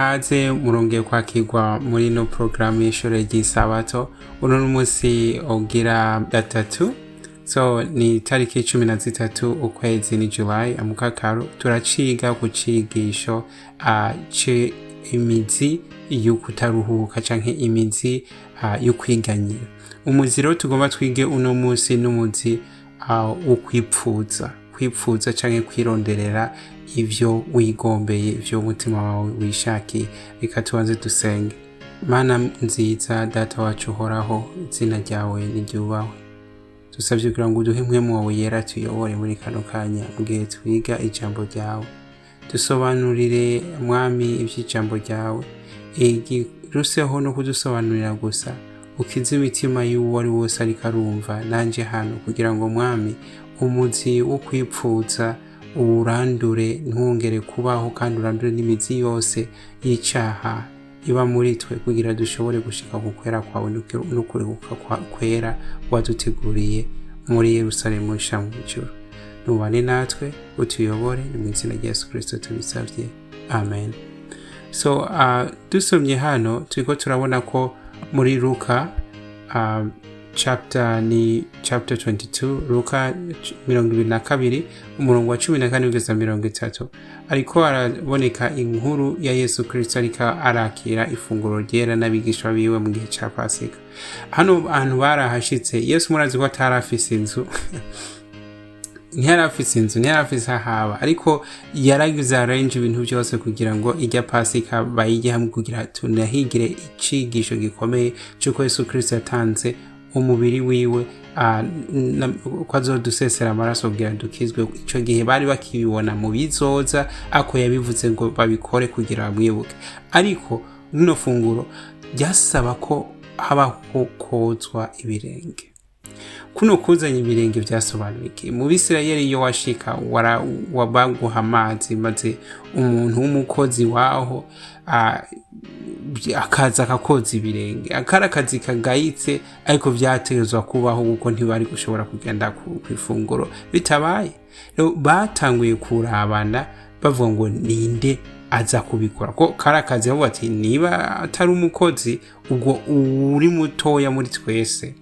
kaze murongeye kwakirwa muri ino porogaramu y'ishuri ry'isabato uno n'umunsi ugira gatatu. So ni itariki cumi na zitatu ukwezi ni julayi amukakaru. Turaciga ku cigisho imizi y'ukutaruhuka canke imizi uh, y'ukwiganyira umuzi rero tugomba twige uno munsi n'umuzi wo kwipfuza. Kwipfuza canke kwironderera ivyo wigombeye ivyo umutima wawe wishakiye. Reka tubanze dusenge. Mana nziza data wacu uhoraho izina ryawe niryubahwe dusabye kugira ngo uduhe impwemu yera tuyobore muri kano kanya mu gihe twiga ijambo ryawe. Dusobanurire mwami iby'ijambo ryawe. Ruseho no kudusobanurira gusa. Ukize imitima y'uwo ari wose ariko arumva nanjye hano kugira ngo mwami umuzi wo kwipfuza uwurandure ntwongere kubaho kandi urandure n'imizi yose y'icyaha iba muri twe kugira dushobore gushika ku kwera kwawe no kurehuka kwera waduteguriye muri yerusalemu isha mu ijuru nubane natwe utuyobore ni mu izina rya yesu kirisito tubisabye amen. So uh, dusomye hano turiko turabona ko muri luka uh, chapter ni chapter 22 luka kabiri umurongo wa cumi na kane kugeza mirongo itatu. Ariko araboneka inkuru ya yesu kirisito ariko arakira ifunguro ryera n'abigishwa biwe mu gihe cya pasika. Hano ahantu barahashitse yesu murazi ko atari afise inzu. Ntiyari afise inzu ntiyari afise ahaba ariko yaragize arrange ibintu byose kugira ngo ijya pasika bayijye hamwe kugira tunahigire icigisho gikomeye cy'uko yesu kirisito yatanze umubiri wiwe ko azodusesera amaraso kugira dukizwe icyo gihe bari bakibibona mu bizoza ako yabivuze ngo babikore kugira bamwibuke. Ariko rino funguro ryasaba ko habaho kozwa ibirenge. Kuno kuzanya ibirenge byasobanuye iki mu bisirayeli iyo washika wabaguha amazi maze umuntu w'umukozi waho akaza akakoza ibirenge. Akari akazi kagayitse ariko byategezwa kubaho kuko ntibari gushobora kugenda ku ifunguro. Bitabaye. Batanguye kurabana bavuga ngo ninde aza kubikora? Ko kari akazi bavuga ati niba atari umukozi ubwo uri mutoya muri twese.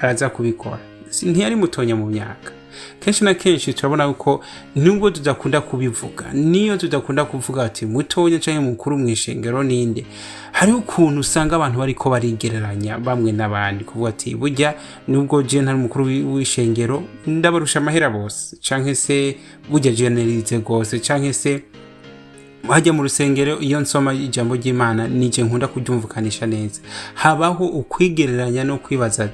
Araza kubikora. Ntiyari mutonya mu myaka. Kenshi na kenshi turabona ko nubwo tudakunda kubivuga niyo tudakunda kuvuga ati mutonya cyangwa mukuru mu ishengero ninde hariho ukuntu usanga abantu bariko barigereranya bamwe n'abandi. Kuvuga ati burya nubwo je ntari umukuru w'ishengero ndabarusha amahera bose. Canke se burya generalize gose canke se hajya mu rusengero iyo nsoma ijambo ry'imana nije nkunda kuryumvukanisha neza. Habaho ukwigereranya no kwibaza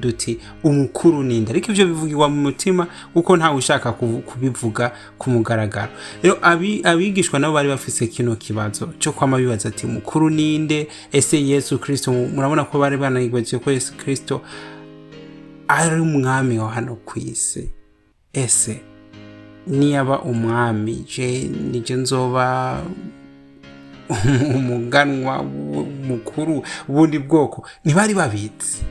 duti umukuru ninde ariko ibyo bivugirwa mu mutima kuko ntawe ushaka kubivuga ku mugaragaro. Rero abigishwa nabo bari bafise kino kibazo cyo kwama bibaza ati umukuru ninde ese yesu kirisito murabona ko bari banayigwaje ko yesu kirisito ari umwami wa hano ku isi? Ese niyaba umwami nije nzoba umuganwa mukuru bundi bwoko ntibari babizi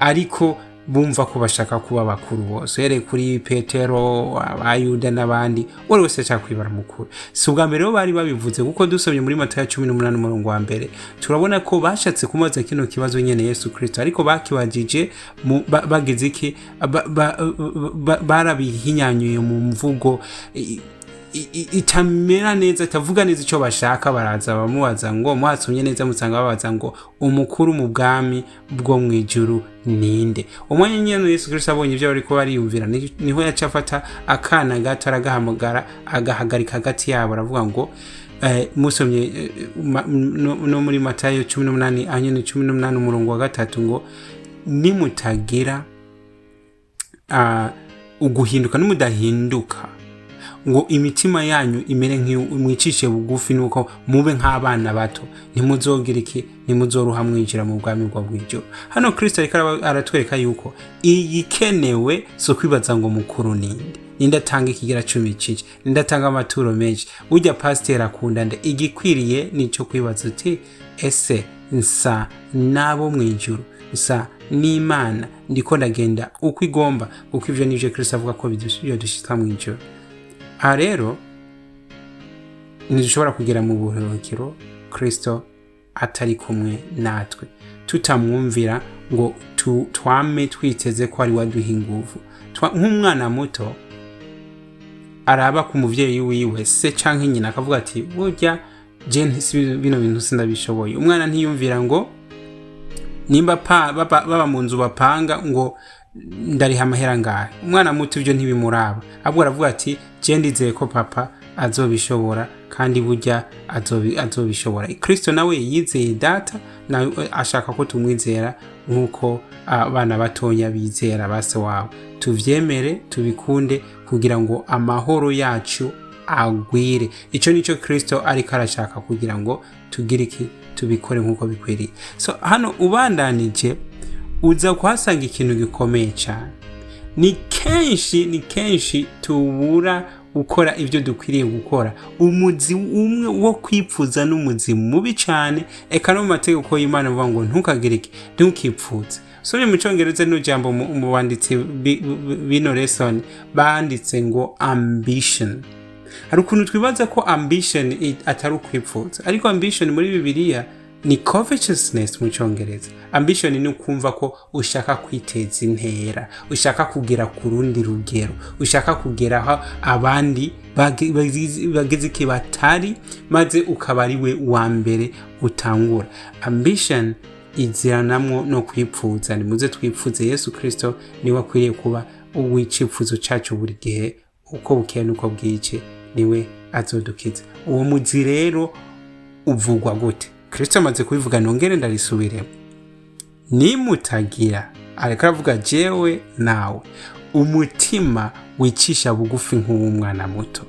ariko bumva ko bashaka kuba bakuru bose. Uhereye kuri petero abayuda n'abandi uwari wese ashaka kwibara mukuru si ubwa mbere bo bari babivuze kuko dusomye muri mata ya cumi n'umunani umurongo wa mbere. Turabona ko bashatse kumaza kino kibazo nyene yesu kirisito ariko bakibajije bagize iki? Barabihinyanyuye mu mvugo. Itamera neza itavuga neza icyo bashaka baraza bamubaza ngo muhasomye neza musanga babaza ngo umukuru mu bwami bwo mu ijuru ninde? Umwanya nyine yesu kirisito abonye ibyo bari kuba bariyumvira ni ho yaca afata akana gato aragahamagara agahagarika hagati yabo aravuga ngo musomye no muri matayo cumi n'umunani anyine cumi n'umunani umurongo wa gatatu ngo nimutagira uguhinduka nimudahinduka ngo imitima yanyu imere nk'imwicishe bugufi nuko mube nk'abana bato. Ntimuzogira iki? Ntimuzoruha mwinjira mu bwami bwa bw'ijoro hano kirisito ariko aratwereka yuko igikenewe si ukwibaza ngo mukuru ninde ninde atanga ikigira cumi ciki ninde atanga amaturo menshi. Ujya pasiteri akunda nde? Igikwiriye ni cyo kwibaza uti ese nsa n'abo mu ijoro nsa n'imana? Ndiko ndagenda uko igomba? Kuko ibyo ni byo kirisito avuga ko bidushyira mu ijoro aha rero ntidushobora kugera mu buruhukiro kirisito atari kumwe natwe. Tutamwumvira ngo twame twiteze ko ari waduha inguvu. Twa- nk'umwana muto araba ku muvyeyi wiwe se canke nyina akavuga ati burya je ntisi bino bintu sindabishoboye. Umwana ntiyumvira ngo nimba baba mu nzu bapanga ngo ndariha amahera ngahe? Umwana muto ibyo ntibimuraba. Ahubwo aravuga ati ndizeye ko papa azobishobora kandi burya azobi- azobishobora. Kristo nawe yizeye data ashaka ko tumwizera nk'uko abana batonya bizera base wabo. Tuvyemere tubikunde kugira ngo amahoro yacu agwire. Icyo ni cyo kristo ariko arashaka kugira ngo tugire iki? Tubikore nk'uko bikwiriye. So hano ubandanije uza kuhasanga ikintu gikomeye cyane. Ni kenshi ni kenshi tubura gukora ibyo dukwiriye gukora. Umuzi umwe wo kwipfuza n'umuzi mubi cyane. Eka no mu mategeko y'imana avuga ngo ntukagire iki? Ntukipfuze usomye mu cyongereza n'ijambo jambo mu banditsi bi- bi- bino lesson banditse ngo ambition. Hari ukuntu twibaza ko ambition atari ukwipfuza ariko ambition muri bibiliya ni covetousness mu cyongereza. Ambition ni ukumva ko ushaka kwiteza intera ushaka kugera ku rundi rugero ushaka kugera aho abandi bage- bagize bagize iki batari maze ukaba ari we wa mbere utangura. Ambition iziranamwo no kwipfuza nimuze twipfuze yesu kirisito ni we akwiriye kuba uw'icyifuzo cyacu buri gihe uko bukeye n'uko bwije. Ni we azodukiza uwo muzi rero uvugwa gute? Kirisito amaze kubivuga nongere ndarisubiremo nimutagira ariko aravuga jewe nawe umutima wicisha bugufi nk'uw'umwana muto.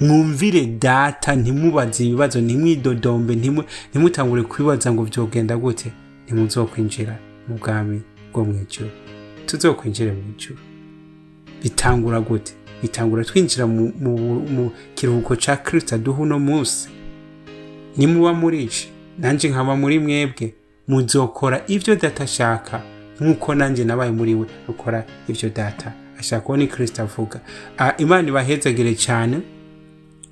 Mwumvire data ntimubaze ibibazo ntimwidodombe ntimu- ntimutangure kwibaza ngo byogenda gute? Ntimuzokwinjira mu bwami bwo mu ijuru. Tuzokwinjire mu ijuru. Bitangura gute? Bitangura twinjira mu, kiruhuko ca kristo aduha uno munsi. Nimuba murici nanjye nkaba muri mwebwe. Muzokora ibyo data ashaka nk'uko nanjye nabaye muri we. Ukora ibyo data ashaka uwo ni avuga. Ah, imana ibahezagire cyane.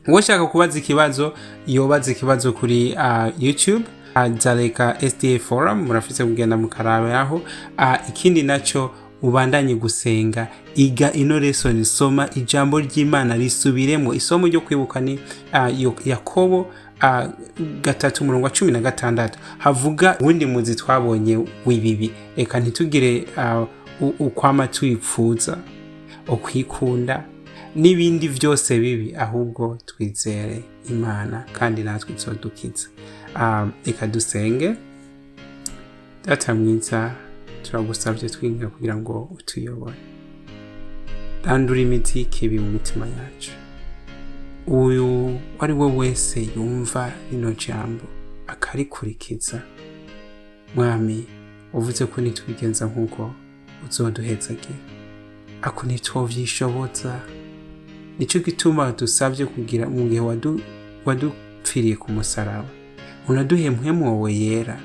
Uwashaka kubaza ikibazo yobaza ikibazo kuri uh, youtube. Azareka sda forum murafise kugenda mukaraberaho uh, ikindi naco ubandanye gusenga. Iga ino lesson soma ijambo ry'imana risubiremo. Isomo ryo kwibuka ni Yo- yakobo uh, gatatu umurongo wa cumi na gatandatu. Havuga uwundi muzi twabonye w'ibibi. Reka ntitugire u- ukwama twipfuza ukwikunda n'ibindi byose bibi ahubwo twizere imana kandi natwe izodukiza Um, reka dusenge. Data mwiza. Turagusabye twinga kugira ngo utuyobore. Randura imiti y'ikibi mu mitima yacu. Uyu ari we wese yumva rino jambo akarikurikiza. Mwami uvuze ko nitwigenza nk'uko uzoduhezagira ako ntitwovyishoboza ni cyo gituma dusabye kugira mu gihe wadu- wadupfiriye ku musaraba. Unaduhe mpwemu wowe yera.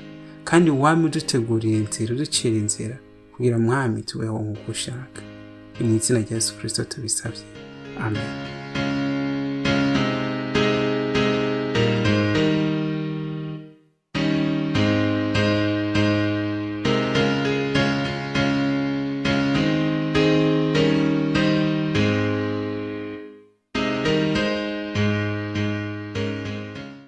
Kandi wami udutegurira inzira uducira inzira kugira mwami tubeho nk'uko ushaka mu izina rya yesu kirisito tubisabye. Amen.